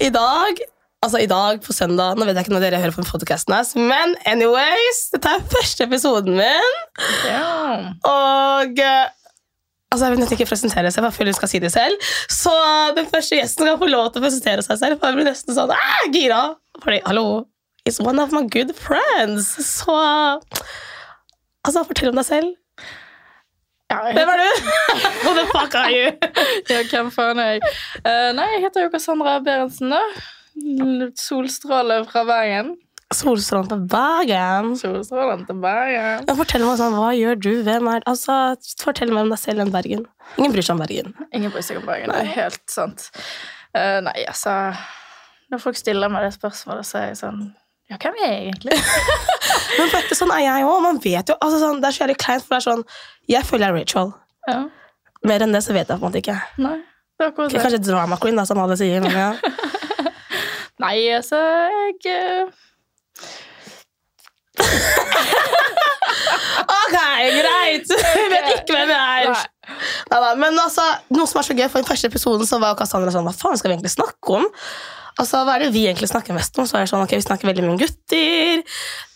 i dag Altså i dag på søndag Nå vet jeg ikke når dere hører på podcasten men anyways, dette er første episoden min. Yeah. Og eh, altså jeg vil nesten ikke presentere seg, for jeg føler hun skal si det selv. Så den første gjesten skal få lov til å presentere seg selv. For jeg blir nesten sånn ah, gira. Fordi, hallo, it's one of my good friends. Så altså, fortell om deg selv. Hvem er du? Who the fuck are you? Ja, hvem faen er jeg? Uh, nei, jeg heter jo Cassandra Berentsen, da. Solstråle fra Bergen. Solstrålen til Bergen. Solstrålen til Bergen. Ja, fortell meg sånn, Hva gjør du? Hvem er Altså, Fortell meg om deg selv enn Bergen. Ingen bryr seg om Bergen. Ingen bryr seg om Bergen, det er helt sant. Uh, nei, altså Når folk stiller meg det spørsmålet, så er jeg sånn Ja, hvem er jeg egentlig? Men for sånn er jeg òg. Man vet jo, altså sånn, Det er så jævlig kleint, for det er sånn Jeg føler jeg er Rachel. Ja, Mer enn det så vet jeg på en måte ikke. nei, det er akkurat det. Kanskje drama queen, da, som alle sier. Men ja. Nei, altså, jeg eh, Ok, greit! Vi vet ikke hvem jeg er. Nei. Neida, men altså, noe som er så gøy, for den første episoden så var Cassandra sånn Hva faen skal vi egentlig snakke om? Altså, Hva er det vi egentlig snakker mest om? Så er det sånn, ok, Vi snakker veldig mye om gutter,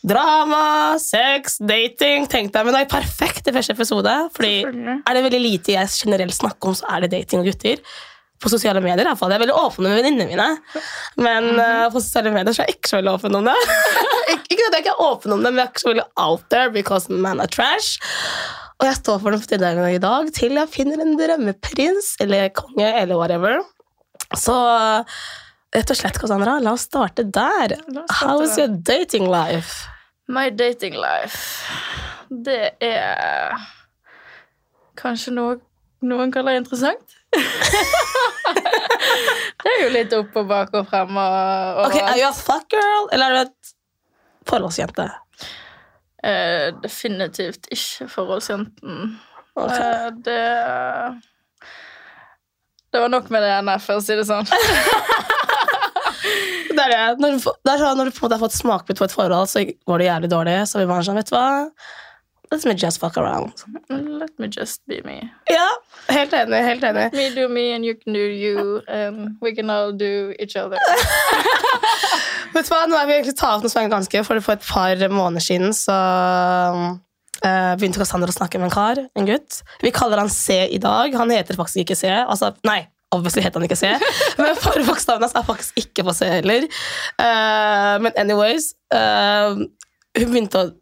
drama, sex, dating. tenkte jeg, Men det er perfekt i første episode. Fordi er det veldig lite jeg generelt snakker om, så er det dating og gutter. På sosiale medier i hvert fall. Jeg er veldig åpen med venninnene mine. Men eh, på sosiale medier så er jeg ikke så veldig åpen om det. Ik ikke at jeg ikke er åpen om det, men jeg er ikke så veldig out there because man are trash. Og jeg står for den dagen i dag til jeg finner en drømmeprins eller konge eller whatever. Så rett og slett, Cassandra, la oss starte der. Oss starte How's der. your dating life? My dating life, det er kanskje noe noen kaller interessant. det er jo litt opp og bak og frem og, og Ok, Er du a fuck girl, eller er du et forholdsjente? Uh, Definitivt ikke forholdsjenten. Okay. Uh, det Det var nok med det ene, for å si det sånn. Det er, det. Når, du, det er sånn, når du på en måte har fått smakbit på et forhold, så går det jævlig dårlig. Så vi bare sånn, vet du hva? Let me just fuck around. Let me just be me. Ja, helt enig. helt enig. Me do me, and you can do you, and we can all do each other. Vet du hva, Nå er vi egentlig tatt opp noe som er ganske, for for et par måneder siden så Uh, begynte Cassandra å snakke med en kar, en gutt. Vi kaller han C i dag. Han heter faktisk ikke C. Altså, nei, obviously heter han ikke C. Men forbokstaven hans er faktisk ikke på C heller. Uh, men anyways uh, Hun begynte å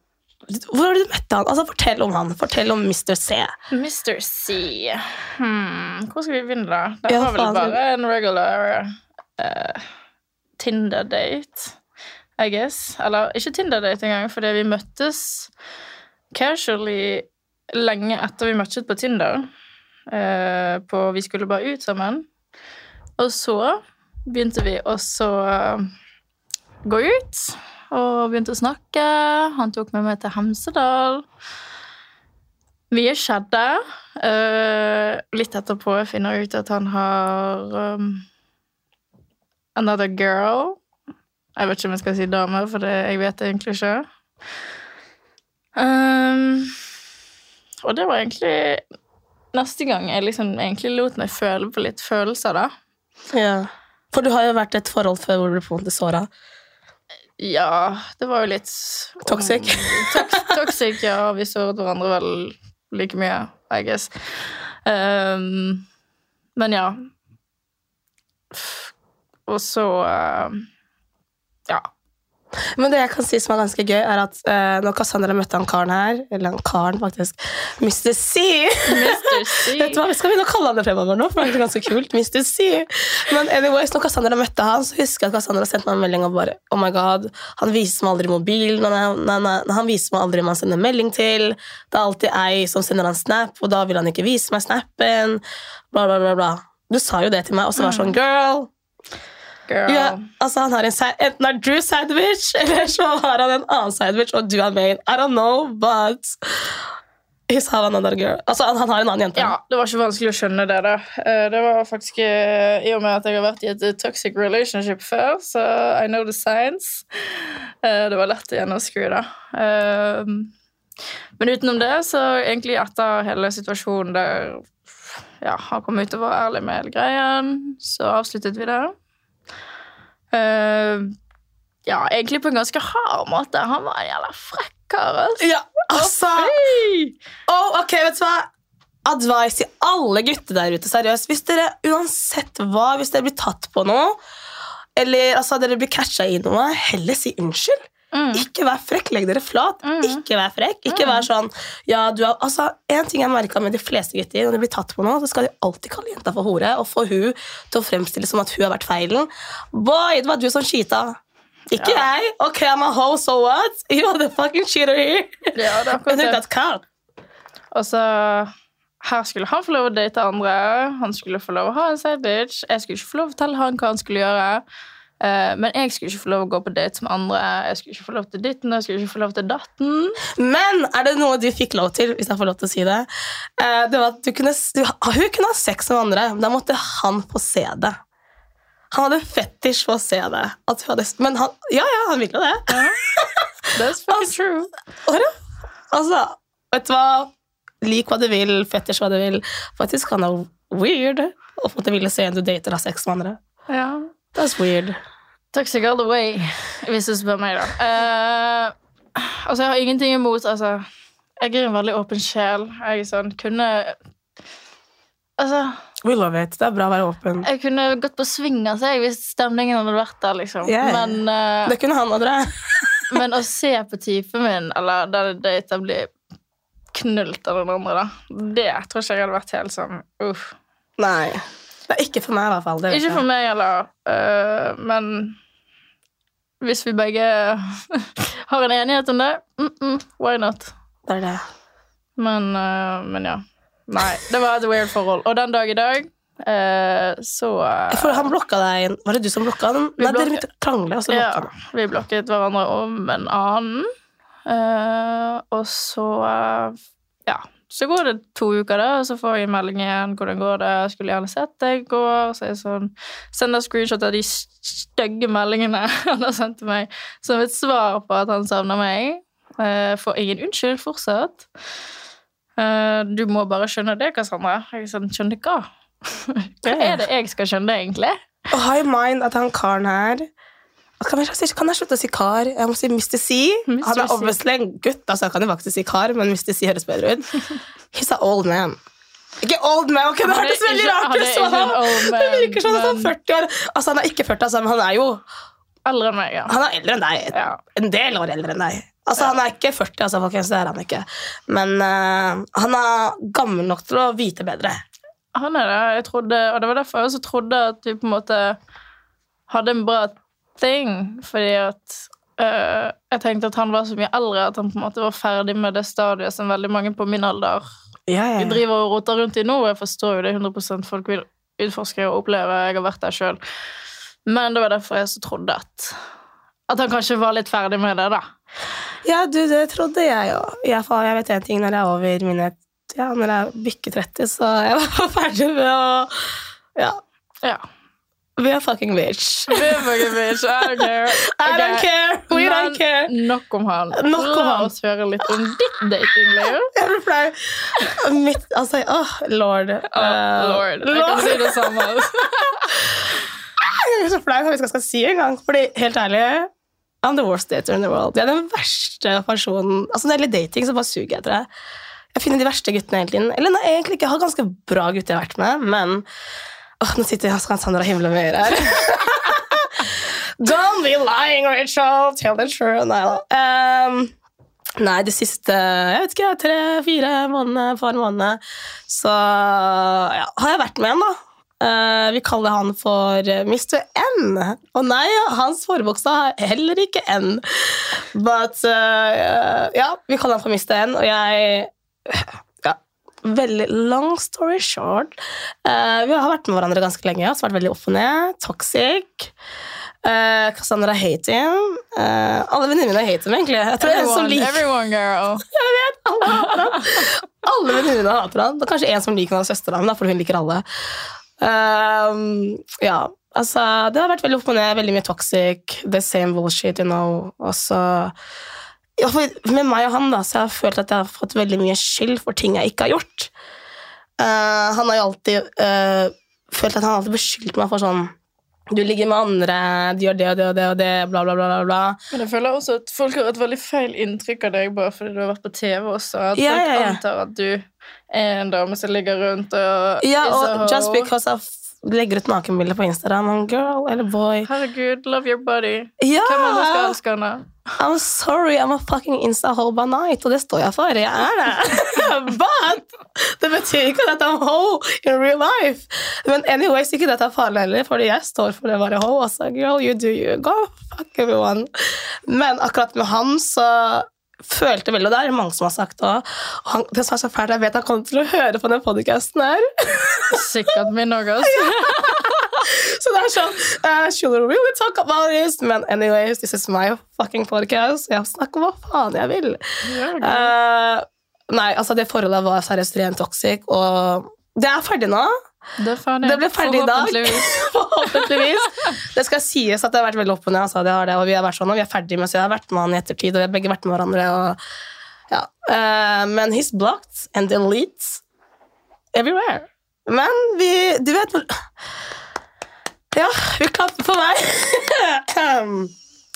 Hvor har du møtt han? Altså, Fortell om han. Fortell om Mr. C. Mr. C. Hmm, hvor skal vi begynne, da? Det var vel bare en regular uh, Tinder-date, I guess. Eller ikke Tinder-date engang, fordi vi møttes casually lenge etter vi matchet på Tinder. Eh, på Vi skulle bare ut sammen. Og så begynte vi også å gå ut, og begynte å snakke. Han tok med meg til Hemsedal. Mye skjedde. Eh, litt etterpå finner jeg ut at han har um, another girl. Jeg vet ikke om jeg skal si dame, for det, jeg vet det egentlig ikke. Um, og det var egentlig neste gang jeg liksom egentlig lot meg føle på litt følelser, da. Ja. For du har jo vært i et forhold før hvor du ble på en måte såra. Ja, det var jo litt Toxic. Tox toxic, ja. Vi såret hverandre vel like mye, I guess. Um, men ja. Og så uh, Ja. Men det jeg kan si som er ganske gøy, er at uh, når Cassandra møtte han karen her, eller han karen faktisk, Mr. C Mr. C. Vet du hva, Vi skal begynne å kalle han det fremover nå, for det er ganske kult. Mr. C. Men anyways, når Cassandra møtte han, så husker jeg at Cassandra sendte meg en melding og bare Oh my god, han viser meg aldri mobilen, han, han, han, han viser meg aldri hvem han sender melding til. Det er alltid ei som sender han snap, og da vil han ikke vise meg snappen. Bla, bla, bla, bla. Du sa jo det til meg, og så var det sånn Girl, Girl. ja, altså han har en Enten er Drew sandwich, eller så har han en annen sandwich, og du er main. I don't know, but He's have another girl. Altså, han, han har en annen jente. Ja, det var ikke vanskelig å skjønne det, da. Eh, Det var faktisk eh, I og med at jeg har vært i et eh, toxic relationship før, så I know the signs. Det var lett å gjennomskue, da. Men utenom det, så egentlig etter hele situasjonen der ja, han kom ut og var ærlig med hele greien, så avsluttet vi det. Eh, ja, egentlig på en ganske hard måte. Han var en jævla frekk kar. Altså. Ja, altså oh, Ok, vet du hva? Advice til alle gutter der ute. seriøst. Hvis dere uansett hva, hvis dere blir tatt på noe, eller altså, dere blir catcha i noe, heller si unnskyld. Mm. Ikke vær frekk, legg dere flat. Mm. Ikke vær frekk. Ikke Mm. vær sånn ja, du har, altså, En ting jeg merka med de fleste gutter, når de blir tatt på noe, så skal de alltid kalle jenta for hore og få hun til å fremstille som at hun har vært feilen. Boy, det var du som cheata. Ikke Ja. jeg. Ok, I'm a hoe, so what? You are the fucking cheater here. Ja, det er akkurat. Og så her skulle han få lov å date andre. Han skulle få lov å ha en side bitch. Jeg skulle ikke få lov å fortelle han hva han skulle gjøre. Eh, men jeg skulle ikke få lov å gå på dates med andre. Jeg skulle ikke få lov til ditten, jeg skulle ikke få lov til datten. Men er det noe du fikk lov til, hvis jeg får lov til å si det? Eh, det var at du kunne, du, Hun kunne ha sex med andre, men da måtte han få se det. Han hadde fetisj for å se det. Hadde, men han, ja, ja, han ville det. That's fucking true. Åre. Altså, vet du hva? Lik hva du vil, fetisj hva du vil. Faktisk kan det være weird å få til ville se en du dater ha sex med andre. Yeah. That's weird. Toxic all the way, hvis du spør meg, da. Uh, altså, jeg har ingenting imot Altså, jeg er en veldig åpen sjel. Jeg er sånn kunne Altså, We love it. Det er bra å være åpen. jeg kunne gått på sving altså, hvis stemningen hadde vært der, liksom. Yeah. Men, uh, Det kunne han og dere. men å se på typen min, eller der det blir knult av den andre, da, det tror ikke jeg hadde vært helt sånn uff. Nei. Er ikke for meg, i hvert fall. Det Ikke jeg. for meg heller, Uh, men hvis vi begge har en enighet om det, mm -mm, why not? Det er det. Men, uh, men ja. Nei, det var et weird forhold. Og den dag i dag, øh, så For han blokka deg inn. Var det du som blokka den? Nei, dere begynte å krangle, og så ja, blokka han. vi blokket hverandre om en annen. Eh, og så Ja. Så går det to uker, da, og så får jeg en melding igjen. 'Hvordan går det?' Skulle gjerne sett deg går. Så jeg sånn, sender screenshot av de stygge meldingene han har sendt til meg, som et svar på at han savner meg. Uh, får ingen unnskyld fortsatt. Uh, du må bare skjønne det, Cassandra. Jeg sånn, skjønner hva? hva er det jeg skal skjønne, egentlig? Og ha i mind at han karen her kan jeg, si- kan jeg slutte å si kar? Jeg må si Mr. C. Mr. Han er obviously en gutt, altså jeg kan jo faktisk si kar, men Mr. C høres bedre ut. He's an old man. Ikke old man, ok, det hørtes veldig rart ut! så ikke en han- old Det virker som at han er 40 år. Altså, han er ikke 40, altså, men han er jo Eldre enn meg, ja. Han er eldre enn deg. ja. En del år eldre enn deg. Altså, Han er ikke 40, altså, folkens, det er han ikke. Men uh, han er gammel nok til å vite bedre. Han er det. Jeg trodde, og det var derfor jeg også trodde at vi på en måte hadde en bra thing. Fordi at øh, jeg tenkte at han var så mye eldre at han på en måte var ferdig med det stadiet som veldig mange på min alder Ja, ja, ja. driver og roter rundt i nå. Jeg forstår jo det 100 folk vil utforske og oppleve. Jeg har vært der sjøl. Men det var derfor jeg så trodde at at han kanskje var litt ferdig med det, da. Ja, du, det trodde jeg òg. Jeg vet en ting når jeg er over mine Ja, når jeg bikker 30, så jeg var ferdig med å Ja. Ja. We are fucking bitch. We are Fucking bitch, I don't care. I don't care! We don't care! Nok om han. Nok om La han. oss høre litt om ditt datingliv. Jeg blir flau. Mitt Altså, åh, lord. Oh, Eh, lord. Jeg kan si det samme. Jeg er så flau for hva jeg skal si engang. Fordi, helt ærlig I'm the worst dater in the world. Jeg er den verste personen Altså, Når det gjelder dating, så bare suger jeg etter det. Jeg finner de verste guttene hele tiden. Eller nei, egentlig ikke. Jeg har ganske bra gutter jeg har vært med, men åh, nå sitter jeg og Sandra himle med mye her. Don't be lying, Rachel. Tell the truth. Nei da. Um, nei, det siste jeg vet ikke, tre-fire månedene, par måneder, så ja, har jeg vært med en, da. Uh, vi kaller han for Mr. N. Og nei, hans forbokstav er heller ikke N. But uh, ja, vi kaller han for Mr. N, og jeg Veldig long story short. uh, vi har vært med hverandre ganske lenge. Har vært veldig opp og ned. Toxic. Uh, Cassandra hater him. Uh, alle venninnene mine hater him, egentlig. Jeg tror er en som liker everyone girl. alle hater han. Alle venninnene hater han. Det er kanskje en som liker han søstera mi, fordi hun liker alle. Uh, ja, altså Det har vært veldig opp og ned, veldig mye toxic. The same bullshit, you know. Og så Med meg og han da, så jeg har følt at jeg har fått veldig mye skyld for ting jeg ikke har gjort. Uh, han har jo alltid uh, følt at han har alltid beskyldt meg for sånn du ligger med andre, de gjør det og det og det og det, bla, bla, bla. bla, bla. Men jeg føler også at folk har et veldig feil inntrykk av deg bare fordi du har vært på TV også. At Ja, folk ja, ja. antar at du er en dame som ligger rundt og Ja, og just because jeg f- legger ut nakenbilder på Instagram, om girl eller boy. Herregud, love your body. Ja! Hvem andre skal elske henne? I'm sorry, I'm a fucking insta-hoe by night, og det står jeg for. Jeg er det. But det betyr ikke at I'm hoe in real life. Men anyways, ikke dette er farlig heller, fordi jeg står for å være hoe. Altså, girl, you do you. Go fuck everyone. Men akkurat med han så følte veldig, og det er mange som har sagt og han, det som er så fælt, jeg vet han kommer til å høre på den podcasten her. Sikkert min òg. Så det er sånn uh, Should we really talk about this? Men anyways, this is my fucking podcast. Jeg snakker hva faen jeg vil. Uh, nei, altså det forholdet var seriøst rent toxic, og det er ferdig nå. Det. Det ble ferdig i dag. Forhåpentligvis. Det skal sies at det har vært veldig opp og ned, altså, det har det, og vi har vært sånn, og vi er ferdig med så jeg har vært med han i ettertid, og vi har begge vært med hverandre. Og, ja. uh, men he's blocked and deletes everywhere. Men vi Du vet Ja, vi klapper for meg.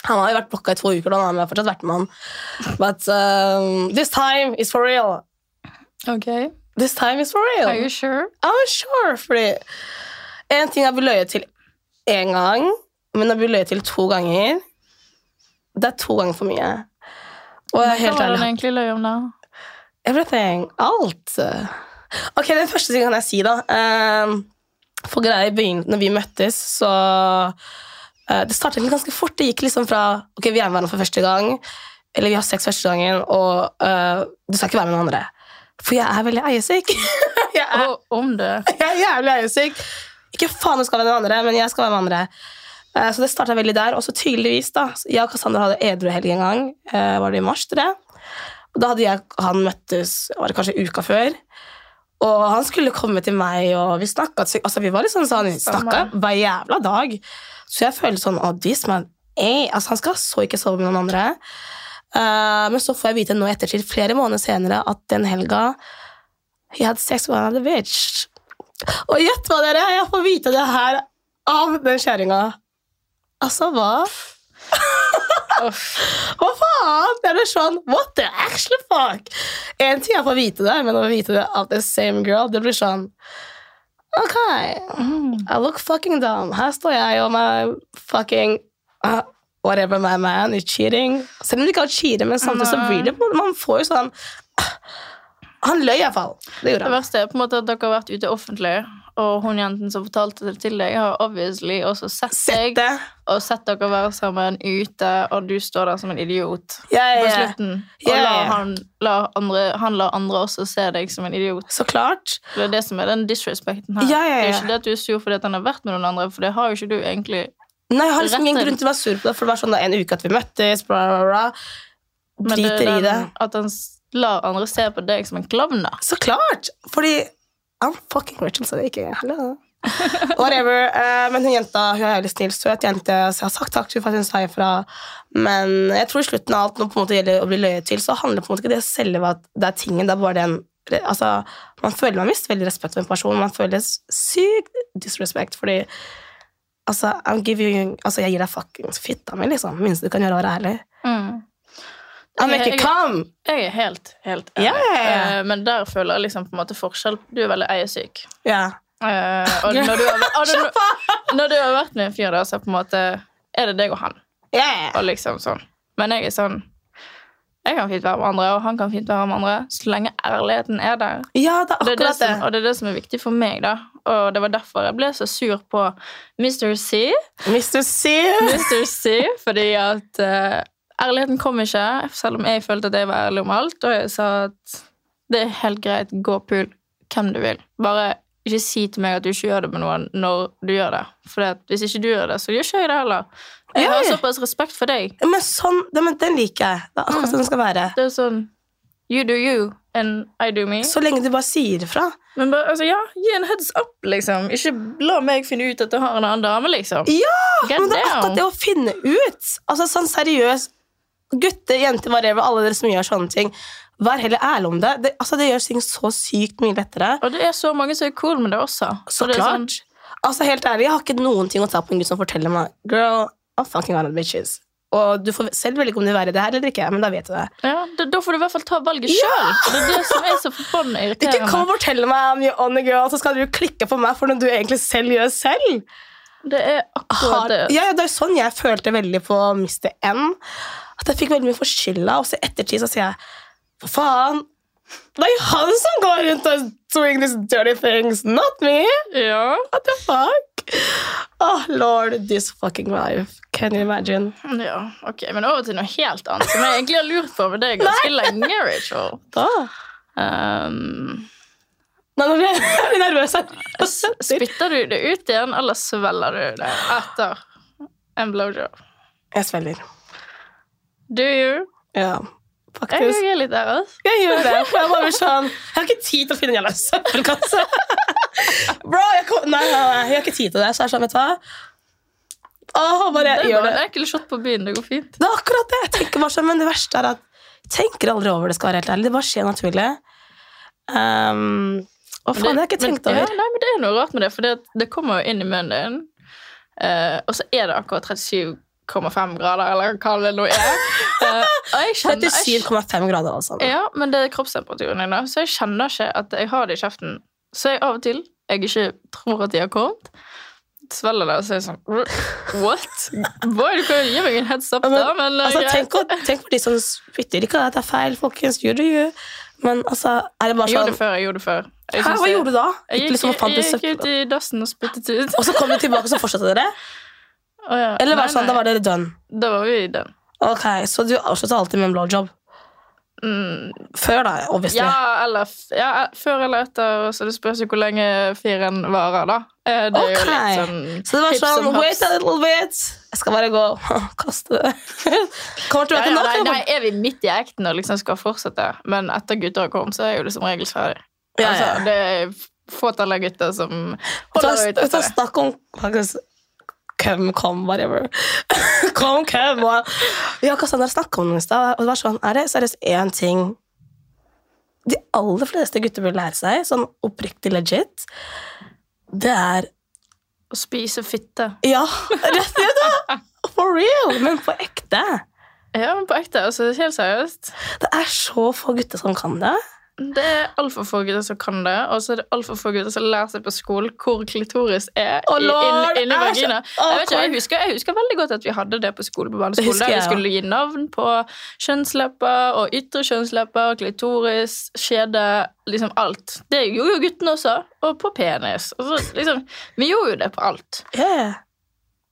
han har jo vært blokka i to uker, da, men jeg har fortsatt vært med han. But um, this time is for real. Ok, This time is for real. are you sure? I'm sure, fordi En ting er å bli løyet til én gang, men å bli løyet til to ganger Det er to ganger for mye. Og jeg er Hva var det du egentlig løy om da? Everything. Alt. Ok, den første tingen kan jeg si, da. Ehm, for greia når vi møttes, så eh, Det startet ganske fort. Det gikk liksom fra Ok, vi er med hverandre for første gang, eller vi har sex første gangen, og uh, du skal ikke være med noen andre. For jeg er veldig eiesyk. jeg, er, Og om det. jeg er jævlig eiesyk. Ikke faen jeg skal være med andre, men jeg skal være med andre. Eh, Så det starta veldig der. Og så tydeligvis, da. Jeg og Cassandra hadde edruhelg en gang. eh, Var det i mars, tror jeg? Og da hadde jeg han møttes var det kanskje uka før. Og han skulle komme til meg, og vi snakka altså, Vi var litt sånn, sånn snakka hver jævla dag. Så jeg følte sånn oh, this man, ey. altså, Han skal så ikke sove med noen andre. Eh, men så får jeg vite nå ettertid, flere måneder senere, at den helga He had sex with another bitch. Og gjett hva, dere! Jeg får vite det her av den kjerringa. Altså, hva? Hva faen? Det er sånn What the actual fuck? En ting er å få vite det, men å vite det av the same girl, det blir sånn Ok, I look fucking dumb. Her står jeg og my fucking uh, whatever my man you're cheating. Selv om du ikke har å cheate, men samtidig så blir det Man får jo sånn Han løy iallfall. Det gjorde Det verste er på en måte at dere har vært ute offentlig, og hun jenten som fortalte det til deg, har obviously også sett Sett deg, og sett dere være sammen ute, og du står der som en idiot Ja, på ja, ja. slutten. Og yeah, ja. han, lar andre, han lar andre også se deg som en idiot. Så klart. Det er det som er den disrespekten her. Det er ikke det at du er sur fordi han har vært med noen andre, for det har jo ikke du egentlig. Nei, jeg har liksom ingen grunn til å være sur på det, for det var sånn da en uke at vi møttes, bla, bla, bla. Men det Driter i det. den, at han lar andre se på deg som en klovn, da. Så klart! Fordi I'm fucking Rachel, så det ikke Hallo. Whatever. Uh, men hun jenta hun er veldig snill, søt jente, så jeg har sagt takk for at hun sa ifra. Men jeg tror i slutten av alt, når det på en måte gjelder å bli løyet til, så handler det på en måte ikke det selve at det er tingen, det er bare den Altså, man føler man mister veldig respekt for en person, man føler sykt disrespect, fordi Altså, I'm giving you, altså jeg gir deg fuckings fitta mi, liksom. Minste du kan gjøre, å være ærlig. I'm Jeg- make jeg-! Jeg er helt, helt enig. Yeah. Eh, Men der føler jeg liksom på en måte forskjell. Du er veldig eiesyk. Yeah. Uh, og når du, har, og når, når du har vært med en fyr, da, så på en måte er det deg og han. Yeah. Og liksom sånn. Men jeg er sånn Jeg kan fint være med andre, og han kan fint være med andre, så lenge ærligheten er der. Ja, det er Og det er det. som, og det er det som er viktig for meg, da. Og det var derfor jeg ble så sur på Mr. C. Mr. C. Mr. C, fordi at uh, ærligheten kom ikke, selv om jeg følte at jeg var ærlig om alt, og jeg sa at det er helt greit, gå pool hvem du vil. Bare ikke si til meg at du ikke gjør det med noen når du gjør det. For hvis ikke du gjør det, så gjør ikke jeg det heller. Jeg har såpass respekt for deg. Men sånn, den liker jeg. Det er akkurat sånn det skal være. Det er sånn You do you, and I do me. Så lenge du bare sier ifra. Men bare, altså, ja, gi en heads up, liksom. Ikke la meg finne ut at du har en annen dame, liksom. Ja, Get men det er akkurat det å finne ut. Altså sånn seriøst. Gutter, jenter, whatever, alle dere som gjør sånne ting. Vær heller ærlig om det. det. Altså, det gjør ting så sykt mye lettere. Og det er så mange som er cool med det også. Så Og det klart. sånn- Altså, helt ærlig, Jeg har ikke noen ting å ta på en gutt som forteller meg Girl, I'm fucking on bitches. Og du får selv velge om du vil være det her eller ikke, men da vet du det. Ja, da, da får du i hvert fall ta valget sjøl. Det er det som er så forbanna Ikke kom og fortell meg om you're on a girl, så skal du klikke på meg for noe du egentlig selv gjør selv. Det er akkurat det. ja, ja, det er sånn jeg følte veldig på Mr. N. At jeg fikk veldig mye for skylda, og så i ettertid så sier jeg for faen, det er jo han som går rundt og doing these dirty things, not me. Ja. What the fuck? Oh, lord, this fucking life. Can you imagine? ja, ok, Men over til noe helt annet, som jeg egentlig har lurt på med deg ganske lenge, Rachel. Da. Um, Nei, nå blir jeg nervøs. spytter du det ut igjen, eller svelger du det etter en blowjob? Jeg svelger. Do you? Ja, Jeg faktisk. er litt der, også. Jeg gjør det. Jeg, bare sånn, jeg har ikke tid til å finne en jævla søppelkasse. Bro, jeg, kom, nei, nei, nei, jeg har ikke tid til det. Så jeg er sånn, vet du hva? Åh, bare Det er bare en enkel shot på byen. Det går fint. Det er akkurat det. Jeg tenker bare sånn, Men det verste er at jeg tenker aldri over det. skal være helt ærlig. Det bare skjer naturlig. Um, å, faen, det har jeg ikke tenkt over. Ja, nei, men det er noe rart med det, for det, det kommer jo inn i munnen din, Uh, og så er det akkurat 37,5 grader, eller hva det nå er. Uh, jeg, 37,5 grader, altså. Ja, men det er kroppstemperaturen din, da, så jeg kjenner ikke at jeg har det i kjeften. Så jeg av og til, jeg ikke tror at de har kommet, svelger det, og så er sånn What? Boy, du kan jo gi meg en heads up, men, da, men eh, Altså, greit. tenk, på, tenk på de som spytter. At det er feil, folkens. Gjør det, gjør. Men altså, er det bare Jeg gjorde sånn det før. jeg gjorde det før. Hæ, Hva jeg, gjorde du da? Jeg gikk, liksom jeg, gikk ut i dassen og spyttet ut. Og så kom du tilbake, og så fortsatte dere? Å, ja. Eller var Nei, det sånn, nei. da var det done? Da var vi den. Ok, Så du avslutta alltid med en blowjob? Mm, Før, da, obviously. ja, eller ja, før eller etter, så det spørs jo hvor lenge firen varer, da. Eh, Det jo Ok. litt sånn Så det var sånn. Wait a little bit. Jeg skal bare gå og kaste det. Kommer ja, tilbake ja, nå. nei, nei, Er vi midt i acten og liksom skal fortsette, men etter gutter har kommet, så er jo det som regel ferdig. Ja, Altså, det er fåtall av gutter som holder ut snakk om faktisk Køm, kom, whatever. kom. Og, vi har Cassandra snakka om det i stad, og det var sånn Er det seriøst én ting de aller fleste gutter vil lære seg, sånn oppriktig legit, det er Å spise fitte. Ja, rett og slett! For real! Men på ekte. Ja, men på ekte. altså Helt seriøst. Det er så få gutter som kan det. Det er altfor få gutter som kan det, og så er det altfor få gutter som lærer seg på skolen hvor klitoris er oh, inni inn- vagina. Jeg, vet ikke, jeg, husker, jeg husker veldig godt at vi hadde det på skole på barneskolen. Der vi skulle gi navn på kjønnslepper og ytre kjønnslepper, klitoris, skjede, liksom alt. Det gjorde jo guttene også, og på penis. Så, liksom, vi gjorde jo det på alt. Yeah.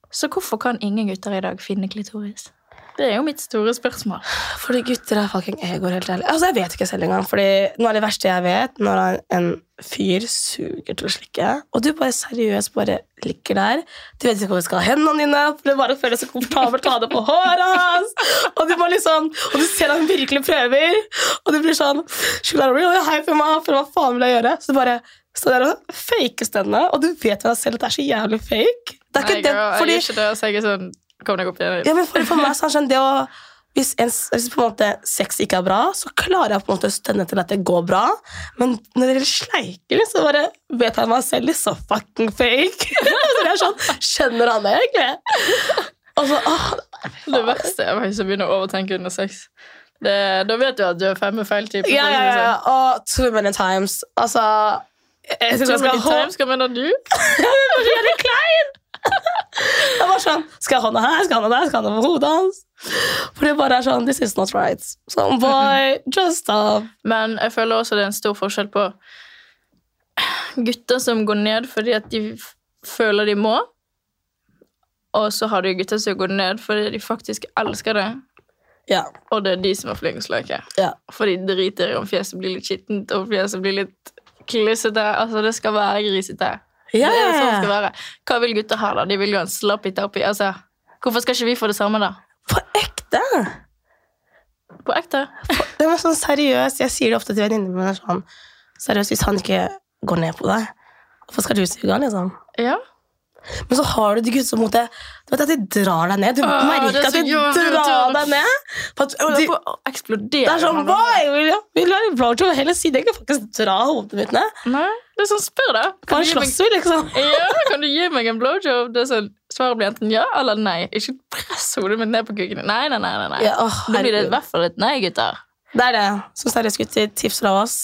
Så hvorfor kan ingen gutter i dag finne klitoris? Det er jo mitt store spørsmål. Fordi gutter er fucking egoer, helt ærlig. Altså, Jeg vet ikke selv engang. Fordi Noe av det verste jeg vet, når en fyr suger til å slikke, og du bare seriøst bare ligger der Du vet ikke hvor du skal ha hendene dine, for du bare føler deg så komfortabelt å ha det på håret hans. Og du må liksom, og du ser at han virkelig prøver, og du blir sånn Should I really hype him up? for hva faen vil jeg gjøre? Så du bare står der og faker stedene, og du vet med deg selv at det er så jævlig fake. Det er ikke Nei, det, girl, fordi jeg gjør ikke det, så jeg er sånn Kom deg opp igjen. ja, men for, for meg så er det sånn det å hvis, en, hvis på en måte sex ikke er bra, så klarer jeg på en måte å stønne til at det går bra. Men når det gjelder sleiking, så bare vet jeg meg selv så fucking fake. så det er sånn, Skjønner han det egentlig? Og så, åh, Det verste er hvis jeg begynner å overtenke under sex. Det, da vet du at du er fem med feil type. ja, ja, ja. Og too many times. Altså Jeg jeg, Så jeg skal many times, hva mener du? Jeg er klein! Jeg var sånn Skal jeg ha noe her? Skal jeg ha noe der? Skal jeg ha noe på hodet hans? For det bare er sånn This is not right. Sånn, boy, just stop. Men jeg føler også det er en stor forskjell på gutter som går ned fordi at de føler de må, og så har du gutter som går ned fordi de faktisk elsker det, Ja. og det er de som er flinke til å leke. ja. For de driter i om fjeset blir litt skittent, og fjeset blir litt klissete. Altså, det skal være grisete. Ja, Det er sånn det skal være. Hva vil gutter ha, da? De vil jo ha en sloppy-toppy. Altså, hvorfor skal ikke vi få det samme, da? På ekte! På ekte? Det var sånn seriøst, Jeg sier det ofte til venninnene mine. Sånn, seriøst, hvis han ikke går ned på deg, hvorfor skal du suge han? liksom? Ja. Men så har du de gutter som på du vet at de drar deg ned. Du Åh, merker er at de drar deg ned. For at de, det det er sånn Boy, vil du ha en blowjob? Heller si det. Jeg kan faktisk dra hodet mitt ned. Nei. Det er sånn, spør da. Kan, du gi meg, liksom. ja, kan du gi meg en blowjob? Det er sånn, Svaret blir enten ja eller nei. Ikke press hodet mitt ned på kuken. Nei, nei, nei. nei, nei. Ja, åh, Da blir det i hvert fall et nei, gutter. Det er det. Så seriøst, gutter, tips fra oss.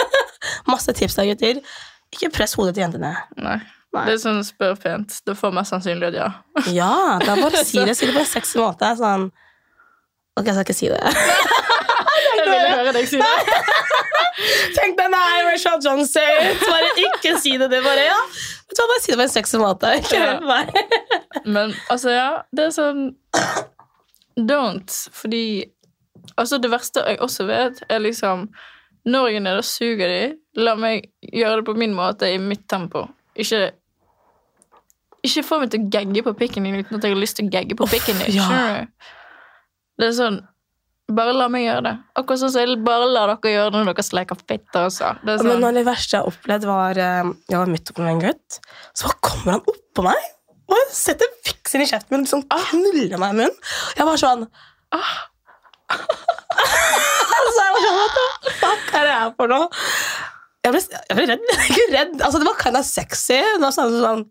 Masse tips der, gutter. Ikke press hodet til jentene. Nei. Nei. Det er sånn spør pent. Det får mest sannsynlig et ja. Ja, er bare si det. Si det på en sexy måte. Sånn Ok, jeg skal ikke si det. Jeg ville høre deg si det. Tenk deg nei, Rachel Johnson. Bare ikke si det. Det bare ja. Du hva, Bare si det på en sexy måte. Ikke Ja. Men altså, ja, det er sånn Don't. Fordi Altså, det verste jeg også vet, er liksom Når jeg er nede og suger de, la meg gjøre det på min måte, i mitt tempo. Ikke Ikke få meg til å gagge på pikken din uten at jeg har lyst til å gagge på pikken din. ja. Det er sånn Bare la meg gjøre det. Akkurat sånn som jeg bare lar dere gjøre det når dere sleker fitte også. Det Men sånn, noe av det verste jeg har opplevd, var eh, Jeg var midt oppe med en gutt. Så kommer han oppå meg og setter fiksen i kjeften min og liksom knuller meg i munnen. Jeg var sånn Ah. jeg var sånn, What the fuck er det her for noe? Jeg ble, jeg ble redd. Ikke redd. Altså, det var kind of sexy. Det var sånn, sånn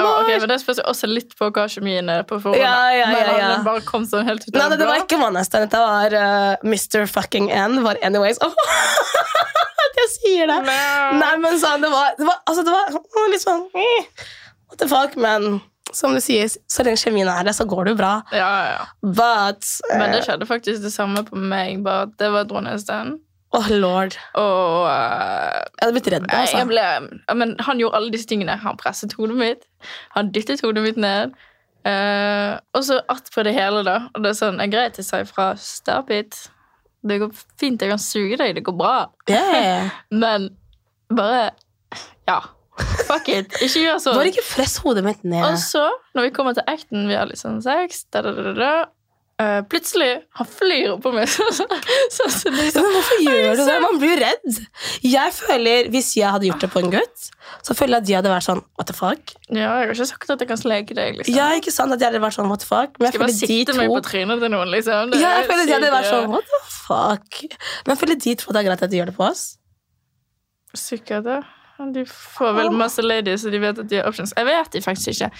ja, ok, men Det spørs også litt på hva kjemien er på forhånd. Ja, ja, ja, ja. Men bare kom sånn helt ut Nei, det, det var ikke stand. Dette var uh, Mr. fucking N. Var anyways. At jeg sier det. Nei, men sånn, det var, det var, altså, det var litt sånn eh, What the fuck, men som du sier, så lenge kjemien er der, så går det bra. Ja, ja, ja. But Men det eh, skjedde faktisk det samme på meg, bare det var stand. Oh lord. Og eh, Jeg hadde blitt redd. jeg Altså. ble Men han gjorde alle disse tingene. Han presset hodet mitt. Han dyttet hodet mitt ned. Uh, og så attpå det hele, da. Og det er sånn, jeg greit til seg fra Stop it. Det går fint, jeg kan suge deg, det går bra. Yeah. Men bare Ja. Fuck it. Ikke gjør sånn. Bare ikke press hodet mitt ned. Og så, når vi kommer til acten, vi har litt sånn sex da, da, da, da, Eh, plutselig han flyr oppå meg. Så, så, så, det men hvorfor gjør du det? Man blir jo redd. Jeg føler, Hvis jeg hadde gjort det på en gutt, så føler jeg at de hadde vært sånn What the fuck? ja, Jeg har ikke sagt at jeg kan sleke deg. liksom. Ja, ikke sant at de hadde vært sånn What the fuck? Men jeg Skal bare sitte meg på trynet til noen, liksom. Det Ja, jeg føler at de hadde vært sånn What the fuck? Men jeg føler de tror det er greit at de gjør det på oss. Sikkert, ja. De får vel masse ladies, og de vet at de har options. Jeg vet de faktisk ikke.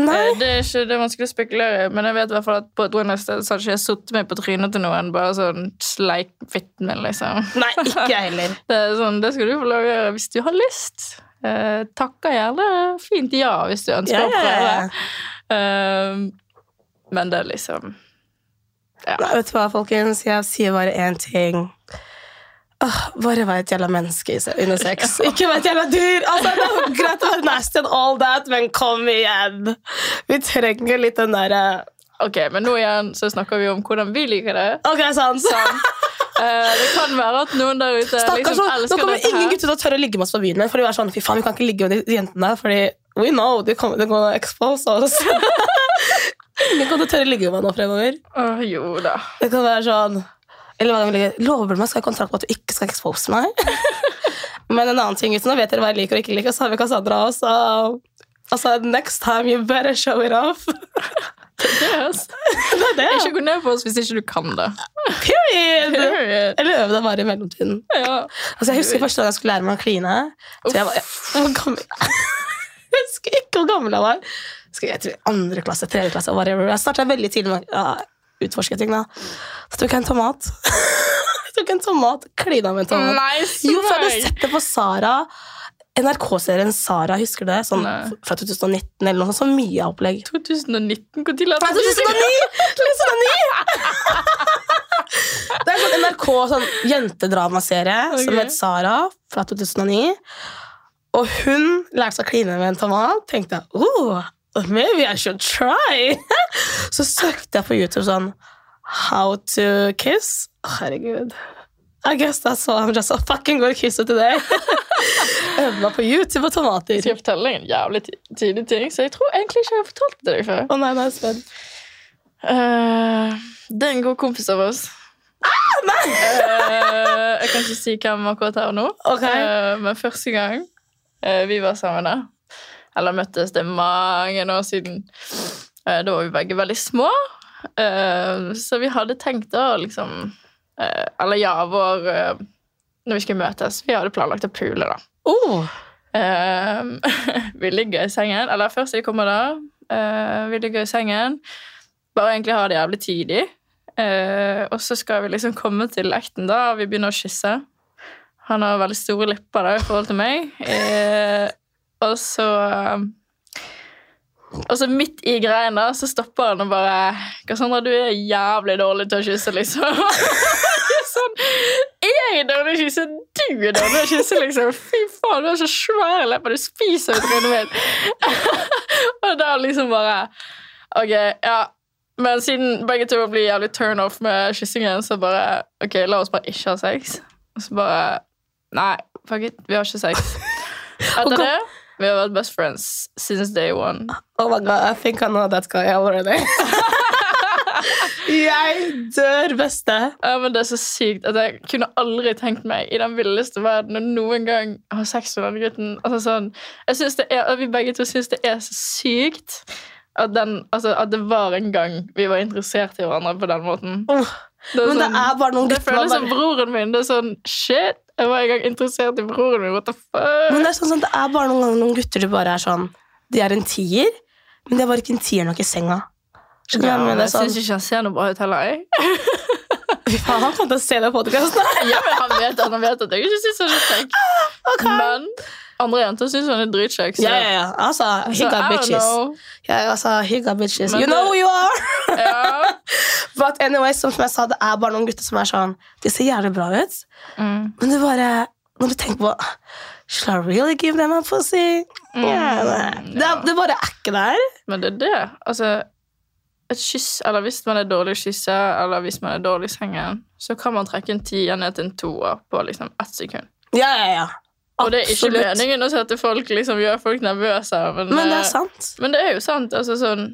Nei. Eh, Det er ikke det er vanskelig å spekulere men jeg vet i hvert fall at på et one stand så hadde ikke jeg sittet meg på trynet til noen. Bare sånn sleik fitten min, liksom. Nei, ikke heller. Det er sånn, det skal du få lov å gjøre hvis du har lyst. Eh, takker gjerne fint ja hvis du ønsker Ja, å ja, prøve. Eh, men det er liksom Nei, vet du hva, folkens? Jeg sier bare én ting. Åh, bare vær et jævla menneske under sex. Ikke vær et jævla dyr! Altså, det er greit å være nasty and all that, men kom igjen! Vi trenger litt den derre Ok, men nå igjen så snakker vi om hvordan vi liker det. Ok, sant? uh, det kan være at noen der ute Stakkars, liksom nå, nå kommer ingen gutter til å tørre å ligge med oss på byen. For de er sånn, fy faen, vi kan ikke ligge med de jentene fordi we know de kommer til å expose oss. ingen kommer til å tørre å ligge med meg nå fremover. Åh, jo da. Det kan være sånn Eller hva vi ligger Lover du meg, skal jeg ha kontrakt på at du ikke skal expose meg? Men en annen ting, uten nå vet dere hva jeg liker og ikke liker, så har vi Cassandra også. Altså, next time you better show it off. Yes. det er det. Ikke gå ned på oss hvis ikke du kan det. Period! Period. Eller øve deg bare i mellomtiden. Ja. Altså, jeg husker første gang jeg skulle lære meg å kline. Så jeg var, jeg var gammel. Jeg husker ikke hvor gammel jeg var. Jeg tror andre klasse, tredje klasse, whatever. Jeg starta veldig tidlig med ja, utforske ting. da. Så tok jeg en tomat. Jeg tok en tomat, klina med en tomat. Nei, Jo, for jeg hadde sett det på Sara. NRK-serien Sara, husker du det? Sånn Nei. fra 2019 eller noe sånt. Så mye opplegg. 2019? Når la Nei, 2009! 2009! Det er sånn NRK sånn jentedramaserie som Ok. het Sara fra 2009. Og hun lærte seg å kline med en tomat. Tenkte jeg, oh, maybe I should try. Så søkte jeg på YouTube sånn How to kiss. Herregud. I guess that's why I'm just a fucking good kisser today. Meg på YouTube og tomater. Skal jeg fortelle deg en jævlig tidlig ting? Så jeg tror egentlig ikke jeg har fortalt det deg før. Å nei, nei, spent. Eh, det er en god kompis av oss. Eh, jeg kan ikke si hvem akkurat her nå. okay. uh, men første gang eh, vi var sammen der, eller møttes, det mange år siden, eh, da var vi begge veldig små. Eh, så vi hadde tenkt å liksom eh, Eller ja, vår Når vi skulle møtes. Vi hadde planlagt å pule, da. Oh, vi ligger i sengen. Eller først jeg kommer da. vi ligger i sengen. Bare egentlig ha det jævlig tidlig. Og så skal vi liksom komme til ekten, da, og vi begynner å kysse. Han har veldig store lipper da, i forhold til meg. Eh, og så Og så midt i greien da, så stopper han og bare 'Cassandra, du er jævlig dårlig til å kysse', liksom. sånn, jeg er dårlig til å kysse, du er dårlig til å kysse, liksom. Fy faen, du har så svære lepper, du spiser ut trynet mitt. og da liksom bare Ok, ja. Men siden begge to blir jævlig turn off med kyssingen, så bare Ok, la oss bare ikke ha sex. Og så bare Nei, fuck it, vi har ikke sex. Etter det vi har vært best friends since day one. Oh my god, I think I know that guy already. jeg dør beste. Ja, men Det er så sykt at jeg kunne aldri tenkt meg i den villeste verden å noen gang ha sex med denne gutten. Altså sånn, jeg synes det er, Vi begge to syns det er så sykt at, den, altså, at det var en gang vi var interessert i hverandre på den måten. Oh, Det men det er bare noen det føles som broren min. Det er sånn Shit! Jeg var en gang interessert i broren min. What the fuck? Men det er sånn sånn det er bare noen ganger noen gutter du bare er sånn De er en tier, men de er bare ikke en tier nok i senga. Skjønner Ja, men jeg Sånn, syns ikke han ser noe bra ut heller. jeg. Fy faen, han kommer til å se det podkasten. Ja, men han vet, han vet at jeg ikke syns han er kjekk. Men andre jenter syns han er dritkjekk. Ja, ja, ja. Altså, he got bitches. Ja, altså, he got bitches. Men You know who you are! Ja. But anyway, som jeg sa, det er bare noen gutter som er sånn De ser jævlig bra ut, Mm. men det bare Når du tenker på Should I really give them a pussy? Mm, Yeah, det, det, det bare er ikke der. Men det er det. Altså, et kyss, eller hvis man er dårlig kyssa, eller hvis man er dårlig i sengen, så kan man trekke en tier ned til en toer på liksom ett sekund. Ja, ja, ja. Og det er ikke meningen å sette folk, liksom, gjøre folk nervøse. Men, Men det eh, er sant. Men det er jo sant. altså sånn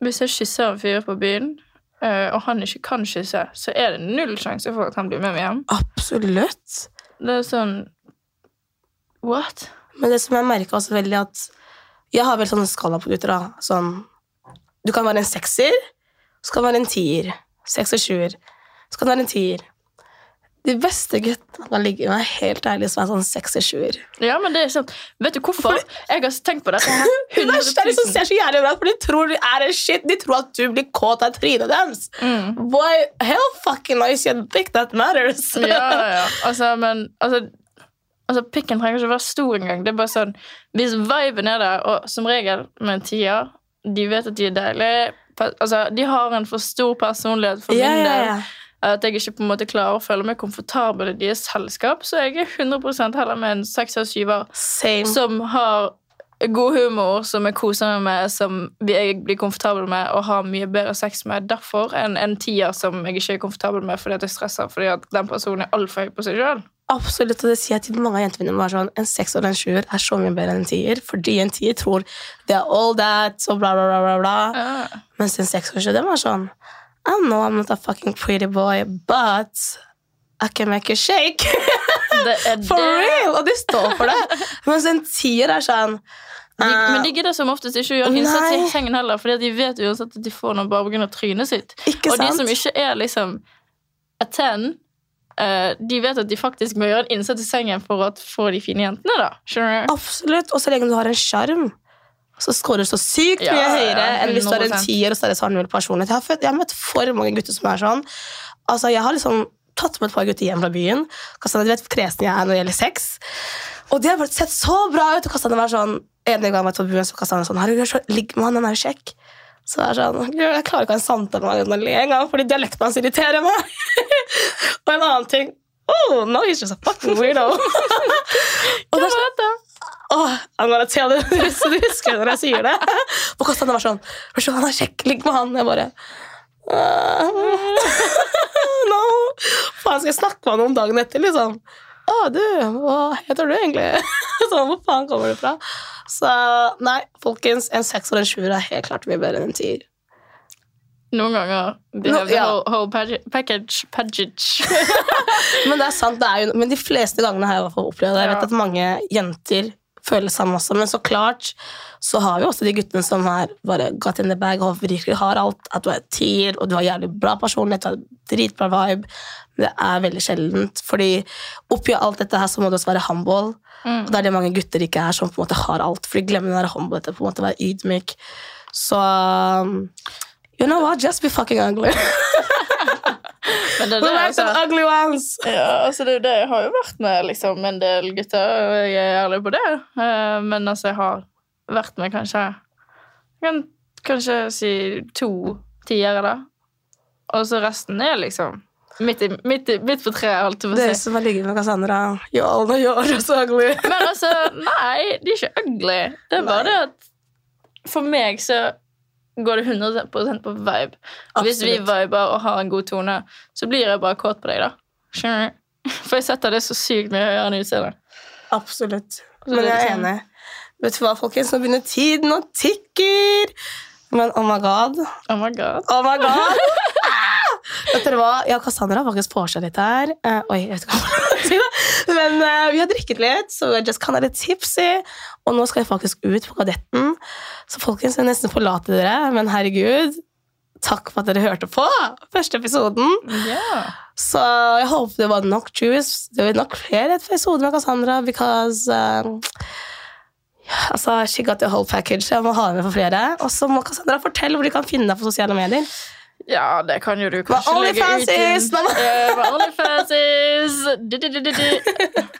Hvis jeg kysser en fyr på byen, eh, og han ikke kan kysse, så er det null sjanse for at han blir med meg hjem. Absolutt. Det er sånn What? Men det som jeg merka også veldig, at jeg har vel sånn skala på gutter. da. Sånn, du kan være en sekser, så kan du være en tier. Seks og sjuer. Så kan du være en tier. De beste guttene kan ligge med, helt ærlig, som er sånn seks og sjuer. Ja, men det er sånn Vet du hvorfor? Jeg har tenkt på det. Det er de som ser så jævlig bra ut, for de tror du er en shit. De tror at du blir kåt av trynet deres. Mm. Boy, hell fucking nice, you think that matters. Ja, ja. Altså, men altså, altså Pikken trenger ikke være stor engang. Det er bare sånn Hvis viben er der, og som regel med tier De vet at de er deilige. Altså, de har en for stor personlighet for min ja, del. ja. At jeg ikke på en måte klarer å føle meg komfortabel i deres selskap. Så jeg er 100% heller med en seks sekser syver som har god humor, som jeg koser meg med, som jeg blir komfortabel med og har mye bedre sex med derfor enn en tier som jeg ikke er komfortabel med fordi at jeg stresser fordi at den personen er altfor høy på seg sjøl. Absolutt, og det sier jeg til mange av jentene mine. Sånn, en seks og en sjuer er så mye bedre enn en tier, fordi en tier tror det er all that, og bla, bla, bla, bla, bla. Mens en seks og sju, den var sånn I know I'm not a fucking pretty boy, but I can make you shake. For real! Og de står for det. Mens en tier er sånn De, eh, men de gidder som oftest ikke å gjøre innsats i sengen heller, fordi de vet uansett at de får noe bare pga. trynet sitt. Ikke Og de som ikke er liksom a ten, uh, de vet at de faktisk må gjøre en innsats i sengen for å få de fine jentene, da. Du? Absolutt. Og så lenge du har en sjarm, så scorer så sykt mye ja, høyere enn hvis du har en 100%. tier og så er det sånn null personlighet. Jeg har, født, jeg har møtt for mange gutter som er sånn. Altså, Jeg har liksom tatt med et par gutter hjem fra byen. Kastan, du vet hvor kresen jeg er når det gjelder sex. Og de har bare sett så bra ut. Og Kastan var sånn, En gang jeg var på byen, så Kastan var sånn Herregud, så ligg med han, han er jo kjekk. Så det er sånn, Jeg klarer ikke å ha en samtale med han uten å le engang, fordi dialekten hans irriterer meg. og en annen ting Oh, no, he's just a fucking weirdo. og det er sånn, Åh, I'm gonna tell you Så du husker når jeg sier det. Og Kostane var sånn «Hør så, Han er kjekk, ligg med han. Jeg bare «Ah, No. Faen, skal jeg snakke med han om dagen etter, liksom? Å, du, hva heter du egentlig? Så hvor faen kommer du fra? Så nei, folkens, en seks og en sjuer er helt klart mye bedre enn en tier. Noen ganger. De No, ja. whole, whole package. package. Men det er sant, det er jo, men de fleste gangene har jeg opplevd det. Jeg vet Ja. at mange jenter følelsene også. Men så klart så har vi også de guttene som er bare got in the bag og virkelig har alt. At du er tier, og du har jævlig bra personlighet, du har dritbra vibe. Men det er veldig sjeldent. Fordi oppi alt dette her så må du også være humble. Mm. Og det er det mange gutter ikke er, som på en måte har alt. For de glemmer å være humble, på en måte være ydmyk. Så um, You know what? Just be fucking ugly. Men det det, altså. ugly ones. Ja, altså det det. Har jo vært med liksom, en del gutter, og jeg er ærlig på det. Eh, Men altså, jeg har vært med kanskje Jeg kan kanskje si to tiere, da. Og så resten er liksom midt, i, midt, i, midt på treet, holdt jeg på å Dere si. som har ligget med Cassandra, you all know you're so ugly. Men altså, nei, de er ikke ugly. Det er bare Nei. det at for meg så går det 100 på vibe. Hvis vi viber og har en god tone, så blir jeg bare kåt på deg, da. Skjønner du? For jeg setter det så sykt mye høyere enn utseendet. Absolutt. Men jeg er enig. Vet du hva, folkens? Nå begynner tiden å tikker. Men oh my god. Oh my god. Oh my god. Vet dere hva? Jeg og Cassandra har faktisk vorsa litt her. Uh, oi, jeg vet ikke hva jeg si. Men uh, vi har drikket litt, så vi just kind of litt tipsy. Og nå skal jeg faktisk ut på Kadetten. Så folkens, jeg nesten forlater dere, men herregud, takk for at dere hørte på første episoden. Yeah. Så jeg håper det var nok juice. Det blir nok flere episoder med Cassandra, because uh, Altså, she got the whole package. Jeg må ha med for flere. Og så må Cassandra fortelle hvor de kan finne deg på sosiale medier. Ja, det kan jo du kanskje Med legge ut Hva OnlyFans Eh, du, du, du.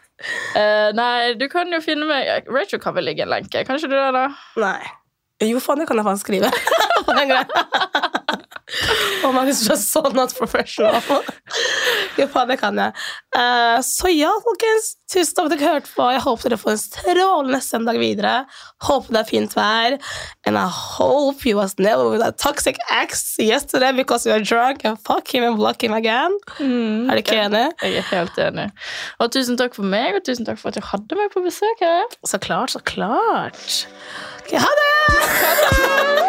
Eh, nei, du kan jo finne meg Rachel kan vel ligge en lenke. Kanskje du det, da? Nei. Jo, faen, det kan jeg faen skrive. Og man er sånn not professional. Jo, faen, det kan jeg. Uh, så ja, folkens. Tusen takk for at dere hørte på. Jeg håper dere får en strålende søndag videre. Håper det er fint vær. And I hope you was never with that toxic ex yesterday because you are drunk and fuck him and block him again. Er du ikke enig? Jeg er helt enig. Og tusen takk for meg, og tusen takk for at du hadde meg på besøk her. Så klart, så klart. Ha det! ha det!